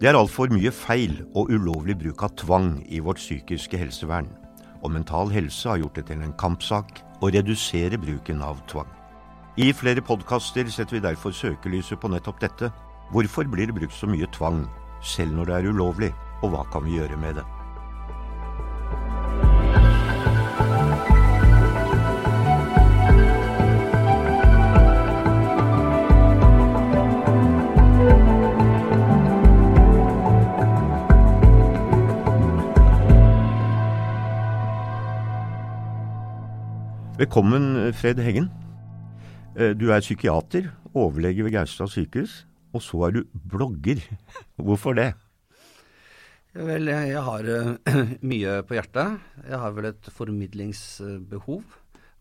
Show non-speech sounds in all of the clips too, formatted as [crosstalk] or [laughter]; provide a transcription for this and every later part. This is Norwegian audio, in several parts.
Det er altfor mye feil og ulovlig bruk av tvang i vårt psykiske helsevern. Og Mental Helse har gjort det til en kampsak å redusere bruken av tvang. I flere podkaster setter vi derfor søkelyset på nettopp dette. Hvorfor blir det brukt så mye tvang, selv når det er ulovlig, og hva kan vi gjøre med det? Velkommen, Fred Heggen. Eh, du er psykiater, overlege ved Gaustad sykehus, og så er du blogger. Hvorfor det? Vel, jeg har uh, [clears throat] mye på hjertet. Jeg har vel et formidlingsbehov.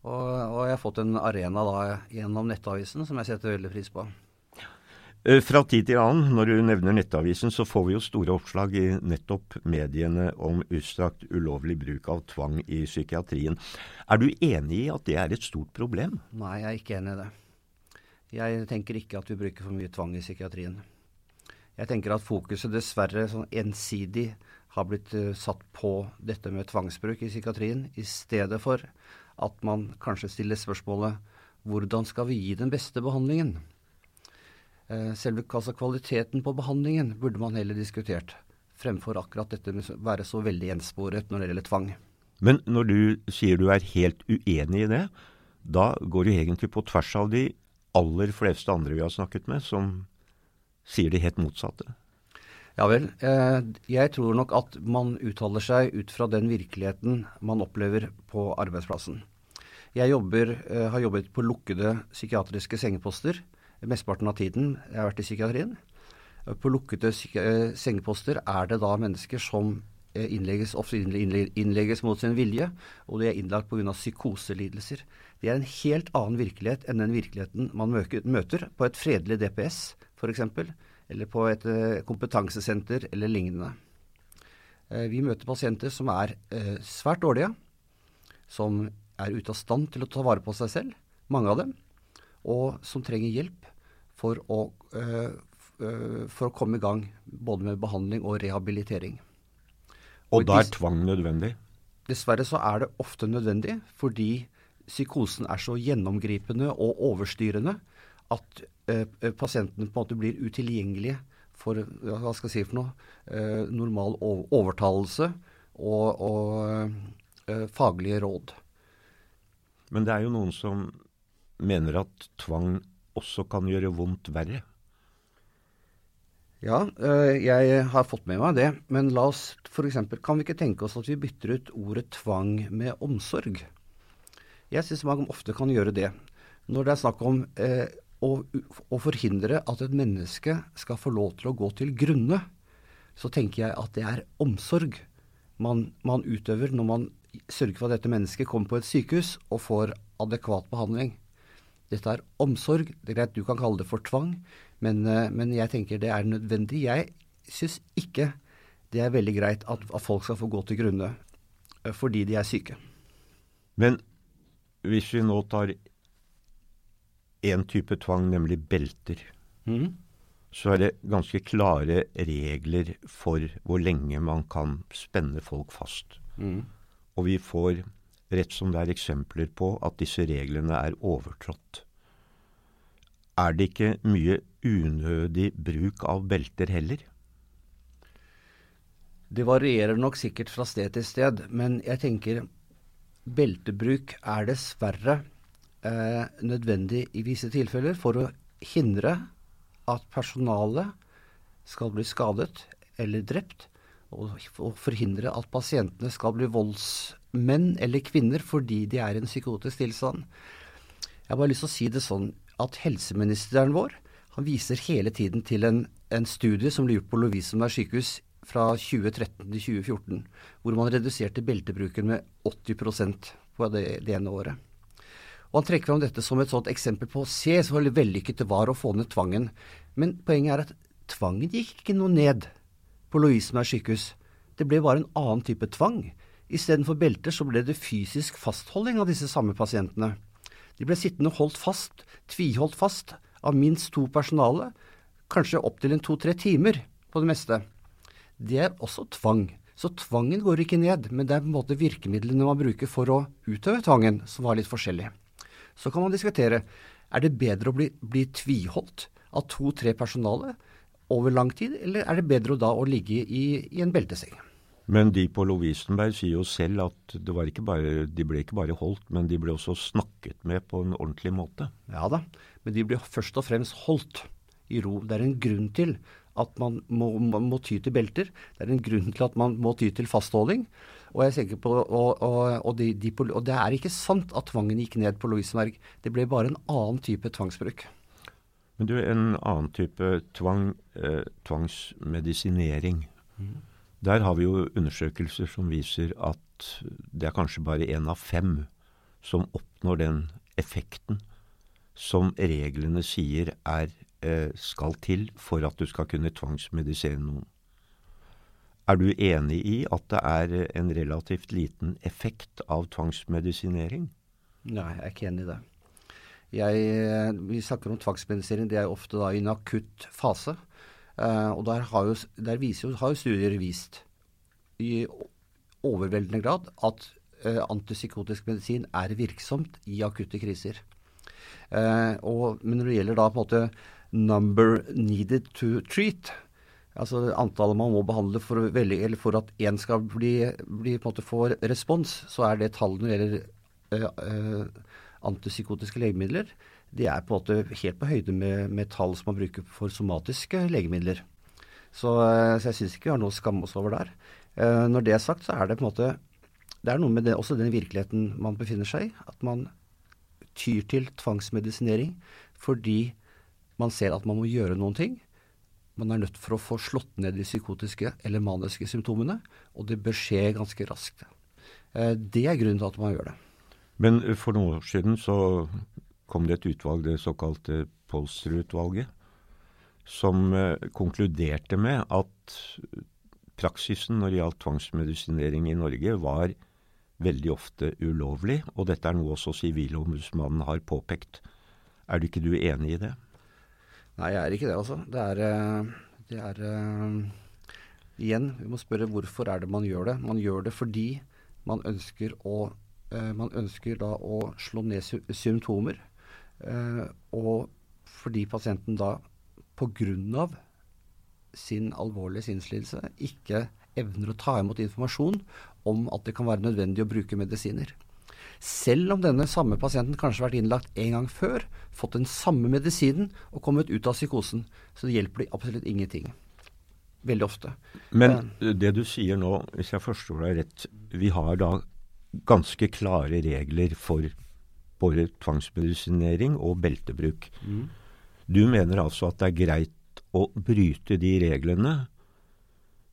Og, og jeg har fått en arena da gjennom Nettavisen som jeg setter veldig pris på. Eh, fra tid til annen, når du nevner Nettavisen, så får vi jo store oppslag i nettopp mediene om utstrakt ulovlig bruk av tvang i psykiatrien. Er du enig i at det er et stort problem? Nei, jeg er ikke enig i det. Jeg tenker ikke at vi bruker for mye tvang i psykiatrien. Jeg tenker at fokuset dessverre sånn ensidig har blitt uh, satt på dette med tvangsbruk i psykiatrien, i stedet for at man kanskje stiller spørsmålet hvordan skal vi gi den beste behandlingen? Eh, selve altså kvaliteten på behandlingen burde man heller diskutert, fremfor akkurat dette med å være så veldig gjensporet når det gjelder tvang. Men når du sier du er helt uenig i det, da går du egentlig på tvers av de aller fleste andre vi har snakket med, som sier det helt motsatte. Ja vel. Eh, jeg tror nok at man uttaler seg ut fra den virkeligheten man opplever på arbeidsplassen. Jeg jobber, eh, har jobbet på lukkede psykiatriske sengeposter mesteparten av tiden jeg har vært i psykiatrien. På lukkede eh, sengeposter er det da mennesker som eh, innlegges, ofte innlegges mot sin vilje, og de er innlagt pga. psykoselidelser. Det er en helt annen virkelighet enn den virkeligheten man møter på et fredelig DPS f.eks., eller på et eh, kompetansesenter eller lignende. Vi møter pasienter som er svært dårlige, som er ute av stand til å ta vare på seg selv, mange av dem, og som trenger hjelp for å, uh, for å komme i gang både med behandling og rehabilitering. Og, og da er tvang nødvendig? Dessverre så er det ofte nødvendig, fordi psykosen er så gjennomgripende og overstyrende at uh, pasienten på en måte blir utilgjengelige for hva skal jeg si for noe, uh, normal overtalelse og, og faglige råd. Men det er jo noen som mener at tvang også kan gjøre vondt verre? Ja, øh, jeg har fått med meg det. Men la oss f.eks. kan vi ikke tenke oss at vi bytter ut ordet tvang med omsorg? Jeg syns man ofte kan gjøre det. Når det er snakk om eh, å, å, forhindre at et menneske skal få lov til å gå til grunne, så tenker jeg at det er omsorg man, man utøver når man sørger for at dette mennesket kommer på et sykehus og får adekvat behandling. Dette er omsorg. Det er greit du kan kalle det for tvang, men, eh, men jeg tenker det er nødvendig. Jeg syns ikke det er veldig greit at, at, folk skal få gå til grunne eh, fordi de er syke. Men hvis vi nå tar én type tvang, nemlig belter, mm. så er det ganske klare regler for hvor lenge man kan spenne folk fast. Mm. Og vi får rett som det er eksempler på at disse reglene er overtrådt. Er det ikke mye unødig bruk av belter heller? Det varierer nok sikkert fra sted til sted, men jeg tenker beltebruk er dessverre eh, nødvendig i visse tilfeller for å hindre at personalet skal bli skadet eller drept, og, forhindre at pasientene skal bli volds menn eller kvinner fordi de er i en psykotisk tilstand. Jeg har bare lyst til å si det sånn at helseministeren vår han viser hele tiden til en, en studie som ble gjort på Lovisenberg sykehus fra 2013 til 2014, hvor man reduserte beltebruken med 80% på det, det ene året. Og Han trekker fram dette som et sånt eksempel på se så vellykket det var å få ned tvangen. Men poenget er at tvangen gikk ikke noe ned på Lovisenberg sykehus. Det ble bare en annen type tvang. Istedenfor belter så ble det fysisk fastholding av disse samme pasientene. De ble sittende holdt fast, tviholdt fast, av minst to personale, kanskje opptil en to-tre timer, på det meste, det er også tvang. Så tvangen går ikke ned, men det er på en måte virkemidlene man bruker for å utøve tvangen, som var litt forskjellig. Så kan man diskutere er det bedre å bli, bli tviholdt av to-tre personale over lang tid, eller er det bedre da å ligge i, i en belteseng? Men de på Lovisenberg sier jo selv at det var ikke bare, de ble ikke bare holdt, men de ble også snakket med på en ordentlig måte. Ja da, men de ble først og fremst holdt i ro. Det er en grunn til at man må, må, må ty til belter. Det er en grunn til at man må ty til fastholding. Og, på, og, og, og, de, de, og, det er ikke sant at tvangen gikk ned på Lovisenberg. Det ble bare en annen type tvangsbruk. Men du, en annen type tvang, eh, tvangsmedisinering. Mm. Der har vi jo undersøkelser som viser at det er kanskje bare én av fem som oppnår den effekten som reglene sier er, eh, skal til for at du skal kunne tvangsmedisere noen. Er du enig i at det er en relativt liten effekt av tvangsmedisinering? Nei, jeg er ikke enig i det. Jeg, eh, vi snakker om tvangsmedisinering, det er ofte da i en akutt fase. Uh, og der, har jo, der jo, har jo, studier vist i overveldende grad at uh, antipsykotisk medisin er virksomt i akutte kriser. Uh, og, men når det gjelder da på en måte number needed to treat, altså antallet man må behandle for, for at én skal bli, bli, få respons, så er det tallet når det gjelder antipsykotiske legemidler, de er på en måte helt på høyde med, med tall som man bruker for somatiske legemidler. Så, eh, så jeg syns ikke vi har noe å skamme oss over der. Eh, når det er sagt, så er det på en måte det er noe med det, også den virkeligheten man befinner seg i. At man tyr til tvangsmedisinering fordi man ser at man må gjøre noen ting. Man er nødt for å få slått ned de psykotiske eller maniske symptomene, og det bør skje ganske raskt. Eh, det er grunnen til at man gjør det. Men for noen år siden så kom det et utvalg, det såkalte Polsrud-utvalget, som eh, konkluderte med at praksisen når det gjaldt tvangsmedisinering i Norge, var veldig ofte ulovlig. Og dette er noe også Sivilombudsmannen har påpekt. Er du ikke du enig i det? Nei, jeg er ikke det, altså. Det er, eh, det er uh, Igjen, vi må spørre hvorfor er det man gjør det. Man gjør det fordi man ønsker å, uh, man ønsker da å slå ned symptomer. Eh, og fordi pasienten da pga. sin alvorlige sinnslidelse ikke evner å ta imot informasjon om at det kan være nødvendig å bruke medisiner. Selv om denne samme pasienten kanskje har vært innlagt en gang før, fått den samme medisinen og kommet ut av psykosen. Så det hjelper de absolutt ingenting. Veldig ofte. Men det du sier nå, hvis jeg forstår deg rett, vi har da ganske klare regler for både tvangsmedisinering og beltebruk. Mm. Du mener altså at det er greit å bryte de reglene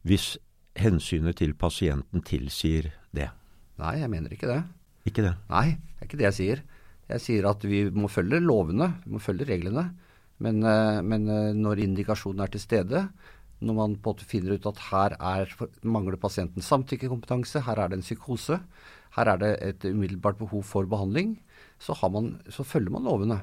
hvis hensynet til pasienten tilsier det? Nei, jeg mener ikke det. Ikke det? Nei, det er ikke det jeg sier. Jeg sier at vi må følge lovene, vi må følge reglene. Men, eh, men eh, når indikasjonen er til stede, når man på en måte finner ut at her er, mangler pasienten samtykkekompetanse, her er det en psykose, her er det et umiddelbart behov for behandling, så, man, så følger man lovene.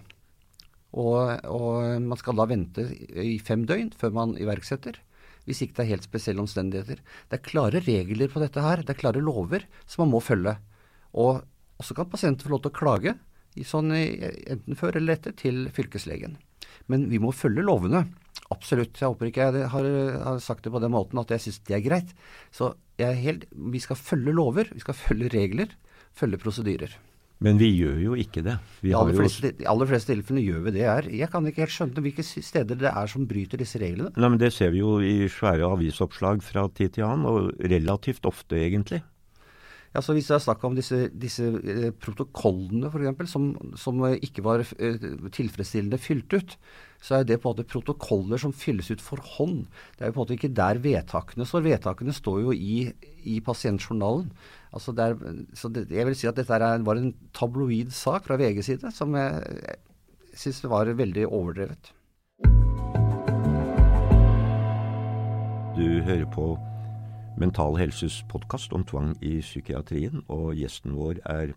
Og, og, man skal da vente i fem døgn før man iverksetter. Hvis ikke det er helt spesielle omstendigheter. Det er klare regler på dette her. Det er klare lover som man må følge. Og så kan pasienten få lov til å klage, sånn, enten før eller etter, til fylkeslegen. Men vi må følge lovene. Absolutt. Jeg håper ikke jeg har, har sagt det på den måten at jeg syns det er greit. Så helt, vi skal følge lover, vi skal følge regler, følge prosedyrer. Men vi gjør jo ikke det. De aller, fleste, de aller fleste tilfellene gjør vi det her. Jeg kan ikke helt skjønne hvilke steder det er som bryter disse reglene. Nei, men Det ser vi jo i svære avisoppslag fra tid til annen, og relativt ofte, egentlig. Ja, så Hvis det er snakk om disse, disse eh, protokollene f.eks., som, som ikke var eh, tilfredsstillende fylt ut, så er det på en måte protokoller som fylles ut for hånd. Det er jo på en måte ikke der vedtakene står. Vedtakene står jo i, i pasientjournalen. Altså der, så det, jeg vil si at dette er, var en tabloid sak fra VGs side som jeg, jeg syns var veldig overdrevet. Du hører på Mental Helses podkast om tvang i psykiatrien, og gjesten vår er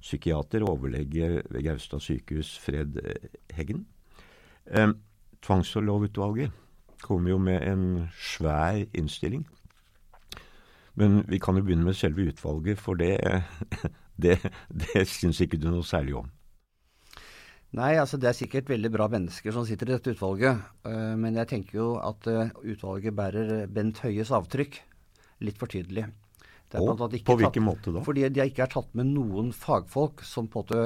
psykiater og overlege ved Gaustad sykehus, Fred Heggen. Eh, tvangslovutvalget kom jo med en svær innstilling. Men vi kan jo begynne med selve utvalget, for det, [laughs] det, det syns ikke du noe særlig om. Nei, altså det er sikkert veldig bra mennesker som sitter i dette utvalget. Uh, men jeg tenker jo at uh, utvalget bærer Bent Høies avtrykk litt for tydelig. Og, på hvilken måte da? Fordi de ikke er tatt med noen fagfolk som på en måte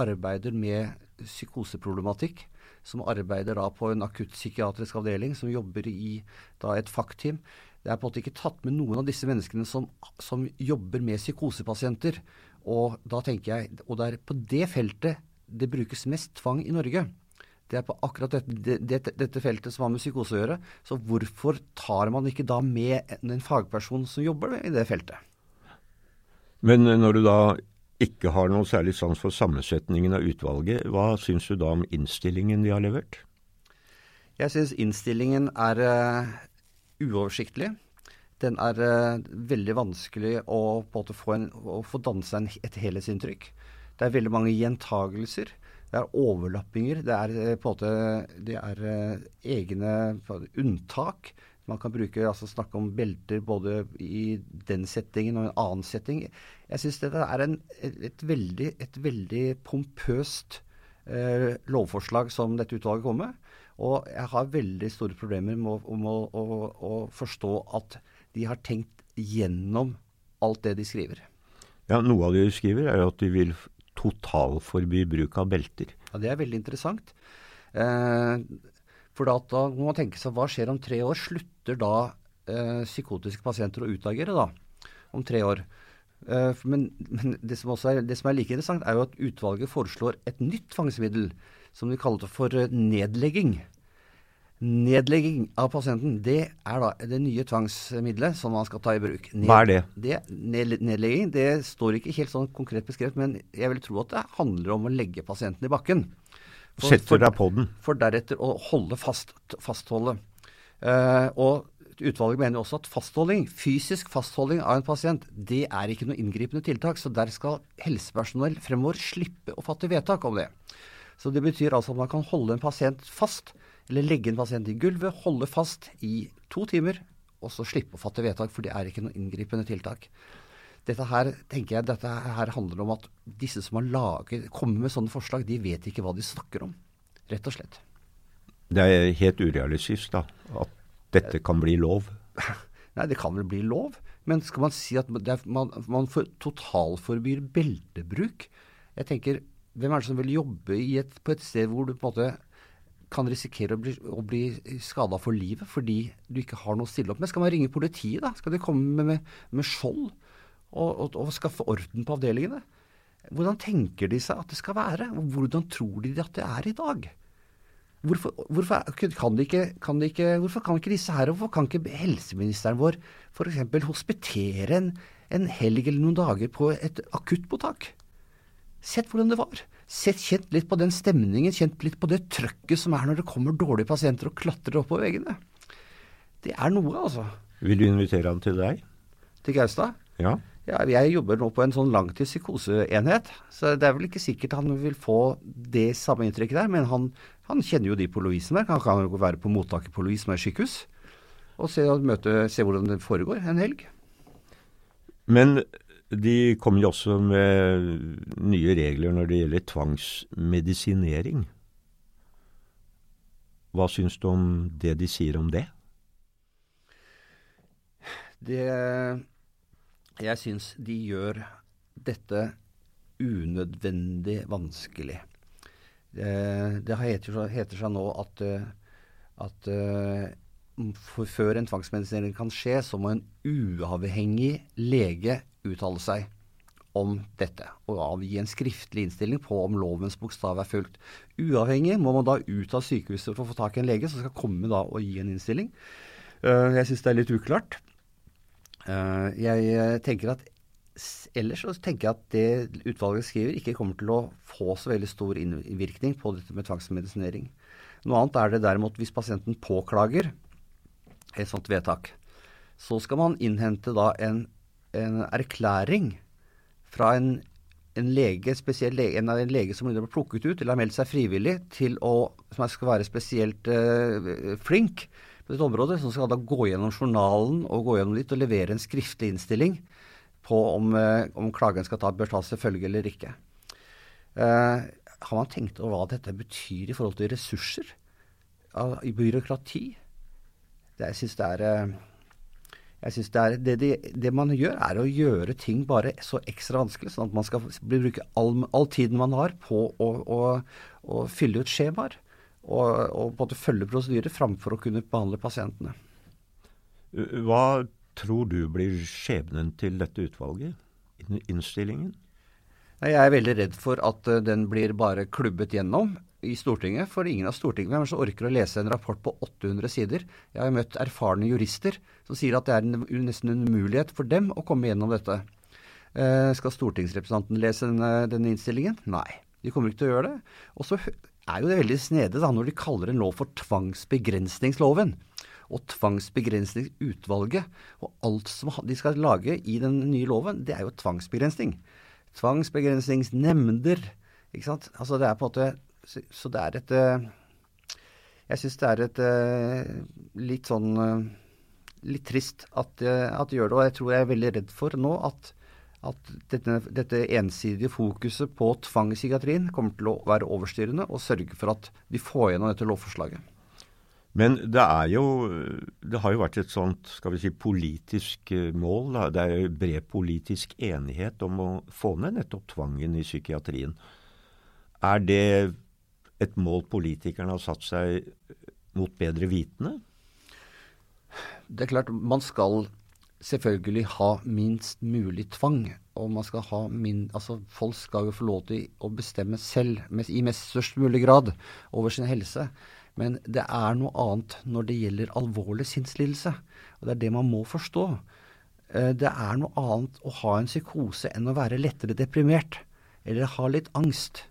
arbeider med psykoseproblematikk. Som arbeider da på en akuttpsykiatrisk avdeling, som jobber i da et fagteam. Det er på en måte ikke tatt med noen av disse menneskene som, som jobber med psykosepasienter. Og da tenker jeg, og det er på det feltet det brukes mest tvang i Norge. Det er på akkurat dette, dette, dette, feltet som har med psykose å gjøre. Så hvorfor tar man ikke da med en, en fagperson som jobber i det feltet? Men når du da ikke har noe særlig sans for sammensetningen av utvalget, hva syns du da om innstillingen de har levert? Jeg syns innstillingen er uh, uoversiktlig. Den er uh, veldig vanskelig å, få, en, å få danne seg et helhetsinntrykk. Det er veldig mange gjentagelser. Det er overlappinger. Det er eh, på en måte det er uh, egne unntak. Man kan bruke, altså snakke om belter både i den settingen og en annen setting. Jeg syns dette er en, et, veldig, et, veldig, pompøst eh, lovforslag som dette utvalget kommer med. Og jeg har veldig store problemer med å, å, å, forstå at de har tenkt gjennom alt det de skriver. Ja, Noe av det de skriver, er at de vil totalforby bruk av belter. Ja, Det er veldig interessant. Eh, for da, da, må man tenke seg hva skjer om tre år? Slutter da eh, psykotiske pasienter å utagere da? Om tre år? Eh, men, men det, som er, det, som er, like interessant, er jo at utvalget foreslår et nytt fangstmiddel som de kaller for eh, nedlegging. Nedlegging av pasienten, det er da det nye tvangsmiddelet som man skal ta i bruk. Ned, Hva er det? det? Nedlegging det står ikke helt sånn konkret beskrevet, men jeg vil tro at det handler om å legge pasienten i bakken. For, Setter deg på den. For deretter å holde fast, fastholde. Uh, og Utvalget mener også at fastholding, fysisk fastholding av en pasient det er ikke noe inngripende tiltak. Så der skal helsepersonell fremover slippe å fatte vedtak om det. Så det betyr altså at man kan holde en pasient fast eller legge en pasient i gulvet, holde fast i to timer, og så slippe å fatte vedtak, for det er ikke noe inngripende tiltak. Dette her tenker jeg, dette her handler om at disse som har laget, kommer med sånne forslag, de vet ikke hva de snakker om. Rett og slett. Det er helt urealistisk da, at dette kan bli lov? [laughs] Nei, det kan vel bli lov. Men skal man si at er, man, man totalforbyr beltebruk? Jeg tenker, Hvem er det som vil jobbe et, på et sted hvor du på en måte kan risikere å bli, å bli skada for livet fordi du ikke har noe å stille opp med. Skal man ringe politiet, da? Skal de komme med, med, med skjold og, og, og, skaffe orden på avdelingene? Hvordan tenker de seg at det skal være? Hvordan tror de at det er i dag? Hvorfor, hvorfor, kan ikke, kan ikke, hvorfor, kan ikke, disse her, hvorfor kan ikke helseministeren vår f.eks. hospitere en, en helg eller noen dager på et akuttmottak? Sett hvordan det var. Sett, kjent litt på den stemningen, kjent litt på det trøkket som er når det kommer dårlige pasienter og klatrer oppover veggene. Det er noe, altså. Vil du invitere han til deg? Til Gaustad? Ja. ja. Jeg jobber nå på en sånn langtidspsykoseenhet, så det er vel ikke sikkert han vil få det samme inntrykket der. Men han, han kjenner jo de på Lovisenberg. Han kan jo være på mottaket på Lovisenberg sykehus og se, møte, se hvordan det foregår en helg. Men de kom jo også med nye regler når det gjelder tvangsmedisinering. Hva syns du om det de sier om det? Det Jeg syns de gjør dette unødvendig vanskelig. Det, det heter, heter, seg nå at, at for før en tvangsmedisinering kan skje, så må en uavhengig lege uttale seg om dette og avgi en skriftlig innstilling på om lovens bokstav er fulgt. Uavhengig må man da ut av sykehuset for å få tak i en lege som skal komme da og gi en innstilling. Uh, jeg syns det er litt uklart. Uh, jeg tenker at Ellers så tenker jeg at det utvalget skriver ikke kommer til å få så veldig stor innvirkning på dette med tvangsmedisinering. Noe annet er det derimot hvis pasienten påklager et sånt vedtak. Så skal man innhente da en en erklæring fra en, en lege, spesiell lege, en, en lege som blir plukket ut eller har meldt seg frivillig til å, som skal være spesielt eh, flink på dette området, som skal da gå gjennom journalen og gå gjennom litt og levere en skriftlig innstilling på om, eh, om klagen skal ta, bør tas til følge eller ikke. Eh, har man tenkt over hva dette betyr i forhold til ressurser? I byråkrati? Det, jeg syns det er uh, jeg synes det, er, det, det, det, man gjør, er å gjøre ting bare så ekstra vanskelig, sånn at man skal bruke all, all tiden man har på å, å, å fylle ut skjemaer og, og på følge prosedyrer framfor å kunne behandle pasientene. Hva tror du blir skjebnen til dette utvalget? Innstillingen? Jeg er veldig redd for at uh, den blir bare klubbet gjennom i Stortinget. For ingen av stortingsmedlemmene orker å lese en rapport på 800 sider. Jeg har møtt erfarne jurister som sier at det er en, nesten en umulighet for dem å komme gjennom dette. Eh, skal stortingsrepresentanten lese denne, denne, innstillingen? Nei, de kommer ikke til å gjøre det. Og så er jo det veldig snedig da, når de kaller en lov for tvangsbegrensningsloven og tvangsbegrensningsutvalget. Og alt som de skal lage i den nye loven, det er jo tvangsbegrensning. Tvangsbegrensningsnemnder. Ikke sant. Altså det er på en måte Så det er et eh, Jeg syns det er et eh, litt sånn eh, Litt trist at, at det gjør det. Og jeg tror jeg er veldig redd for nå at at dette, dette, ensidige fokuset på tvang i psykiatrien kommer til å være overstyrende og sørge for at de får gjennom dette lovforslaget. Men det er jo Det har jo vært et sånt skal vi si, politisk mål. Da. Det er bred politisk enighet om å få ned nettopp tvangen i psykiatrien. Er det et mål politikerne har satt seg mot bedre vitende? Det er klart, man skal selvfølgelig ha minst mulig tvang. Og man skal ha min, altså folk skal jo få lov til å bestemme selv i mest størst mulig grad over sin helse. Men det er noe annet når det gjelder alvorlig sinnslidelse. Og det er det man må forstå. Eh, det er noe annet å ha en psykose enn å være lettere deprimert. Eller ha litt angst.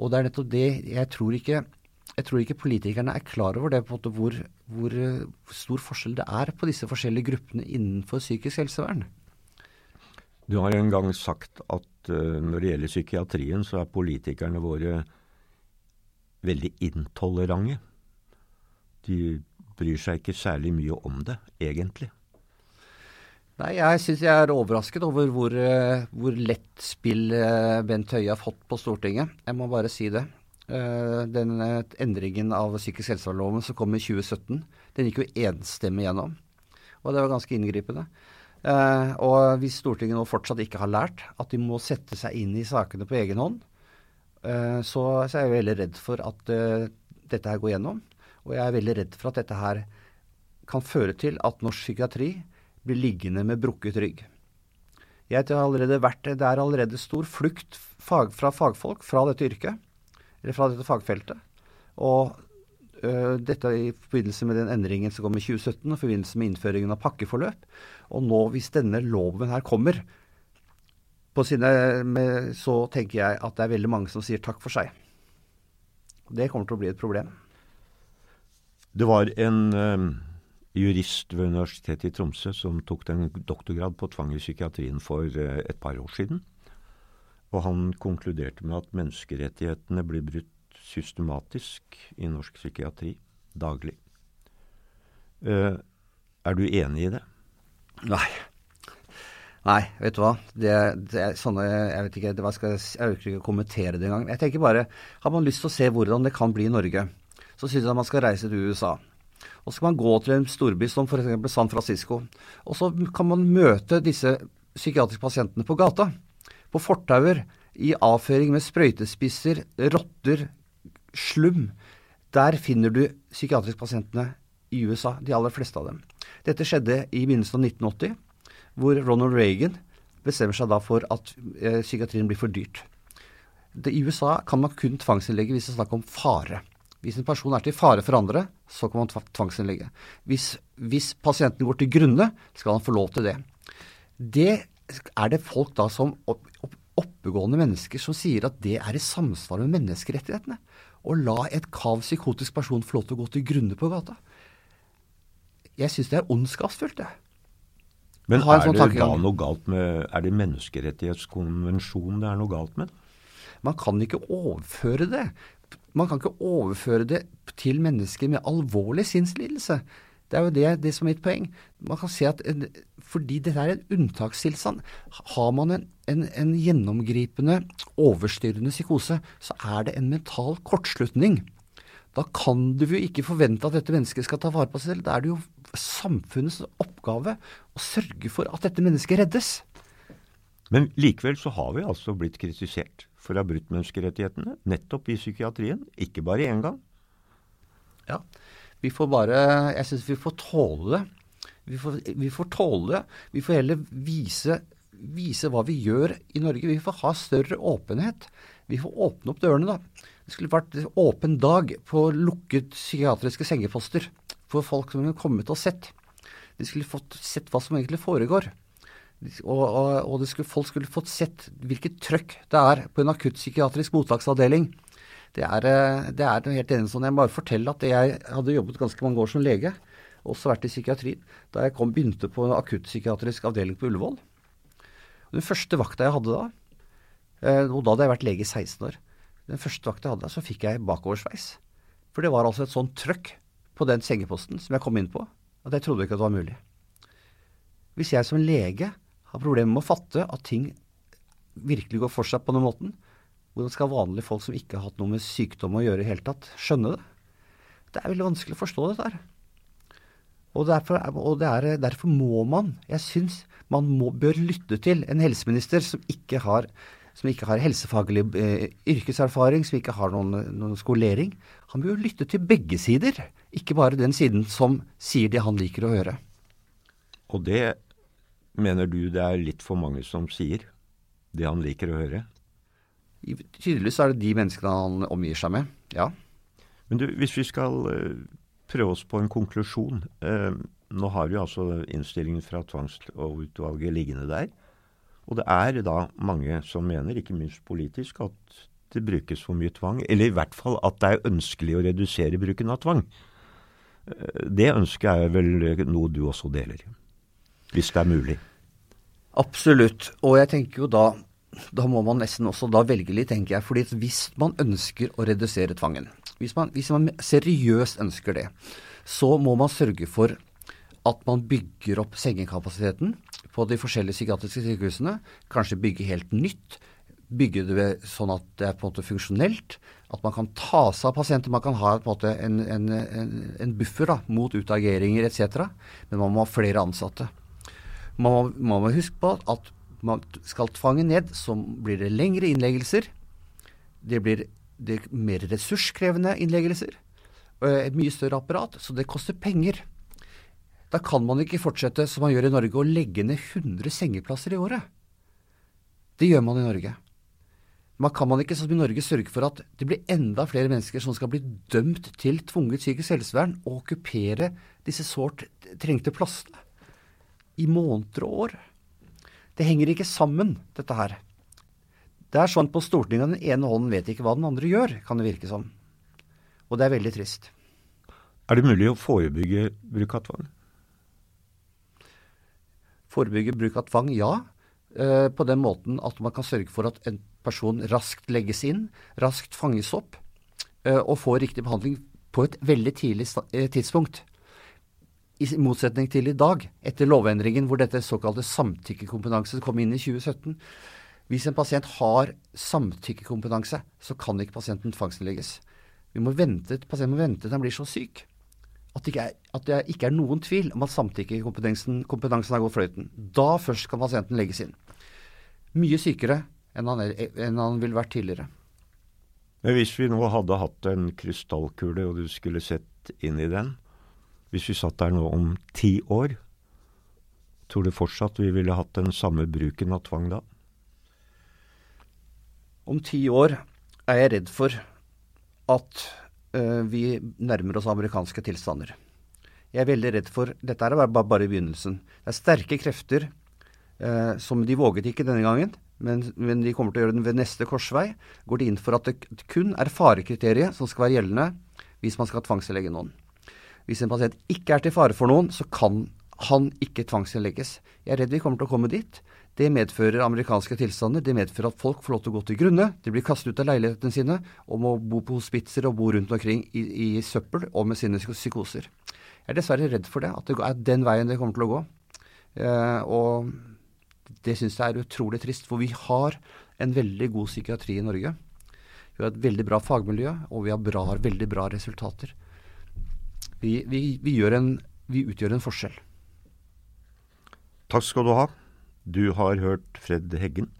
Og det er nettopp det jeg tror ikke jeg tror ikke politikerne er klar over det, på en måte hvor, hvor, stor forskjell det er på disse forskjellige gruppene innenfor psykisk helsevern. Du har en gang sagt at uh, når det gjelder psykiatrien, så er politikerne våre veldig intolerante. De bryr seg ikke særlig mye om det, egentlig. Nei, jeg syns jeg er overrasket over hvor, uh, hvor lett spill uh, Bent Høie har fått på Stortinget. Jeg må bare si det. Uh, den endringen av psykisk helsevernloven som kom i 2017, den gikk jo enstemmig gjennom. Og det var ganske inngripende. og hvis Stortinget nå fortsatt ikke har lært at de må sette seg inn i sakene på egen hånd, så, er jeg veldig redd for at dette her går gjennom. Og jeg er veldig redd for at dette her kan føre til at norsk psykiatri blir liggende med brukket rygg. Jeg har allerede vært, Det er allerede stor flukt fag, fra fagfolk fra dette yrket, eller fra dette fagfeltet. Og øh, dette i forbindelse med den endringen som kom i 2017, og i forbindelse med innføringen av pakkeforløp. Og nå, hvis denne loven her kommer, sine, med, så tenker jeg at det er veldig mange som sier takk for seg. Det kommer til å bli et problem. Det var en um, jurist ved Universitetet i Tromsø som tok en doktorgrad på tvang i psykiatrien for uh, et par år siden. Og han konkluderte med at menneskerettighetene blir brutt systematisk i norsk psykiatri daglig. Uh, er du enig i det? Nei. Nei, vet du hva. Det, det er sånne, jeg vet ikke, det, skal, jeg orker ikke kommentere det engang. Jeg tenker bare, Har man lyst til å se hvordan det kan bli i Norge, så syns jeg man skal reise til USA. Og så kan man gå til en storby som f.eks. San Francisco. Og så kan man møte disse psykiatriske pasientene på gata. På fortauer, i avføring med sprøytespisser, rotter, slum. Der finner du psykiatriske pasientene i USA, de aller fleste av dem. Dette skjedde i begynnelsen av 1980, hvor Ronald Reagan bestemmer seg da for at eh, psykiatrien blir for dyrt. I USA kan man kun tvangsinnlegge hvis det er snakk om fare. Hvis en person er til fare for andre, så kan man tvangsinnlegge. Hvis, hvis pasienten går til grunne, skal han få lov til det. Det er det folk da som opp, opp, oppegående mennesker som sier at det er i samsvar med menneskerettighetene. Å la et kav psykotisk person få lov til å gå til grunne på gata. Jeg syns det er ondskapsfullt, det. Men er det da noe galt med Er det menneskerettighetskonvensjonen det er noe galt med? Man kan ikke overføre det man kan ikke overføre det til mennesker med alvorlig sinnslidelse. Det er jo det, det som er mitt poeng. Man kan se at en, Fordi dette er en unntakstilstand. Har man en, en, en gjennomgripende, overstyrende psykose, så er det en mental kortslutning. Da kan du jo ikke forvente at dette mennesket skal ta vare på seg selv. Da er det jo samfunnets oppgave å sørge for at dette mennesket reddes. Men likevel så har vi altså blitt kritisert for å ha brutt menneskerettighetene, nettopp i psykiatrien. Ikke bare én gang. Ja, vi får bare Jeg syns vi får tåle det. Vi får, vi får, tåle det. Vi får heller vise, vise hva vi gjør i Norge. Vi får ha større åpenhet. Vi får åpne opp dørene, da. Det skulle vært åpen dag på lukket psykiatriske sengeposter for folk som kunne kommet og sett. De skulle fått sett hva som egentlig foregår. Og, og, og skulle, folk skulle fått sett hvilket trøkk det er på en akuttpsykiatrisk mottaksavdeling. Det er, eh, det er helt enig. Jeg må bare fortelle at jeg hadde jobbet ganske mange år som lege. Også vært i psykiatrien. Da jeg kom, begynte på en akuttpsykiatrisk avdeling på Ullevål. Den første vakta jeg hadde da, eh, og da hadde jeg vært lege i 16 år, den første vakta jeg hadde da, så fikk jeg bakoversveis. For det var altså et sånt trøkk på den sengeposten som jeg kom inn på, at jeg trodde ikke at det var mulig. Hvis jeg som lege har problemer med å fatte at ting virkelig går for seg på den måten. Hvordan skal vanlige folk som ikke har hatt noe med sykdom å gjøre i hele tatt, skjønne det? Det er veldig vanskelig å forstå dette her. Og, derfor, og er, derfor, må man, jeg syns man må, bør lytte til en helseminister som ikke har, som ikke har helsefaglig eh, yrkeserfaring, som ikke har noen, noen, skolering. Han bør lytte til begge sider, ikke bare den siden som sier det han liker å høre. Og det Mener du det er litt for mange som sier det han liker å høre? Tydeligvis er det de menneskene han omgir seg med, ja. Men du, hvis vi skal uh, prøve oss på en konklusjon Eh, Nå har vi altså innstillingen fra tvangslovutvalget liggende der. Og det er da mange som mener, ikke minst politisk, at det brukes for mye tvang. Eller i hvert fall at det er ønskelig å redusere bruken av tvang. Uh, det ønsket er vel noe du også deler? hvis det er mulig? Absolutt. Og jeg tenker jo da da må man nesten også da velge litt, tenker jeg. fordi hvis man ønsker å redusere tvangen, hvis man, hvis man seriøst ønsker det, så må man sørge for at man bygger opp sengekapasiteten på de forskjellige psykiatriske sykehusene. Kanskje bygge helt nytt. Bygge det sånn at det er på en måte funksjonelt. At man kan ta seg av pasienter. Man kan ha en, en, en, en buffer da, mot utageringer etc. Men man må ha flere ansatte. Man må, må huske på at man skal tvange ned, så blir det lengre innleggelser. Det blir det mer ressurskrevende innleggelser. Et mye større apparat, så det koster penger. Da kan man ikke fortsette som man gjør i Norge, å legge ned 100 sengeplasser i året. Det gjør man i Norge. Man kan man ikke som i Norge sørge for at det blir enda flere mennesker som skal bli dømt til tvunget psykisk helsevern og okkupere disse sårt trengte plassene i måneder og år. Det henger ikke sammen, dette her. Det er sånn på Stortinget at den ene hånden vet ikke hva den andre gjør, kan det virke som. Og det er veldig trist. Er det mulig å forebygge bruk av tvang? Forebygge bruk av tvang, ja. Eh, på den måten at man kan sørge for at en person raskt legges inn, raskt fanges opp eh, og får riktig behandling på et veldig tidlig eh, tidspunkt i motsetning til i dag, etter lovendringen hvor dette såkalte samtykkekompetanse kom inn i 2017. Hvis en pasient har samtykkekompetanse, så kan ikke pasienten tvangsinnlegges. Vi må vente, pasienten må vente til han blir så syk at det, er, at det ikke er noen tvil om at samtykkekompetansen har gått fløyten. Da først kan pasienten legges inn. Mye sykere enn han, enn han ville vært tidligere. Men hvis vi nå hadde hatt en krystallkule, og du skulle sett inn i den, hvis vi satt der nå om ti år, tror du fortsatt vi ville hatt den samme bruken av tvang da? Om ti år er jeg redd for at uh, vi nærmer oss amerikanske tilstander. Jeg er veldig redd for Dette er bare, bare begynnelsen. Det er sterke krefter uh, som de våget ikke denne gangen, men, men, de kommer til å gjøre den ved neste korsvei. Går de inn for at det kun er farekriteriet som skal være gjeldende hvis man skal tvangslegge noen. Hvis en pasient ikke er til fare for noen, så kan han ikke tvangsinnlegges. Jeg er redd vi kommer til å komme dit. Det medfører amerikanske tilstander. Det medfører at folk får lov til å gå til grunne. De blir kastet ut av leilighetene sine og må bo på hospitser og bo rundt omkring i, i søppel og med sine psykoser. Jeg er dessverre redd for det, at det er den veien det kommer til å gå. Eh, og det syns jeg er utrolig trist, for vi har en veldig god psykiatri i Norge. Vi har et veldig bra fagmiljø, og vi har, bra, veldig bra resultater. Vi, vi, vi, en, vi utgjør en forskjell. Takk skal du ha. Du har hørt Fred Heggen,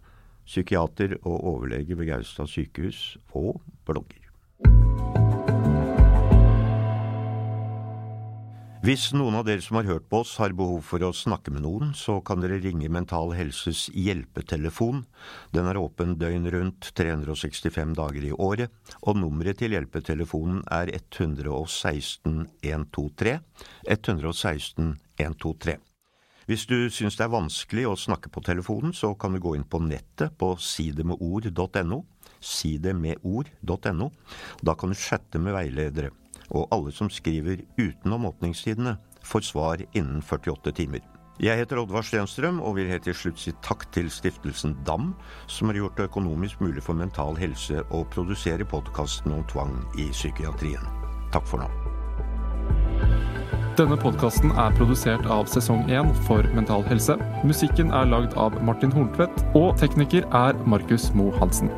psykiater og overlege ved Gaustad sykehus, og blogger. Hvis noen av dere som har hørt på oss har behov for å snakke med noen, så kan dere ringe Mental Helses hjelpetelefon. Den er åpen døgn rundt 365 dager i året, og nummeret til hjelpetelefonen er 116 123. 116 123. Hvis du syns det er vanskelig å snakke på telefonen, så kan du gå inn på nettet på sidemedord.no. Sidemedord.no. Da kan du chatte med veiledere og alle som skriver utenom åpningstidene, får svar innen 48 timer. Jeg heter Oddvar Stenstrøm og vil helt til slutt si takk til stiftelsen DAM, som har gjort det økonomisk mulig for Mental Helse å produsere podkasten om tvang i psykiatrien. Takk for nå. Denne podkasten er produsert av Sesong 1 for Mental Helse. Musikken er lagd av Martin Horntvedt, og tekniker er Markus Moe Hansen.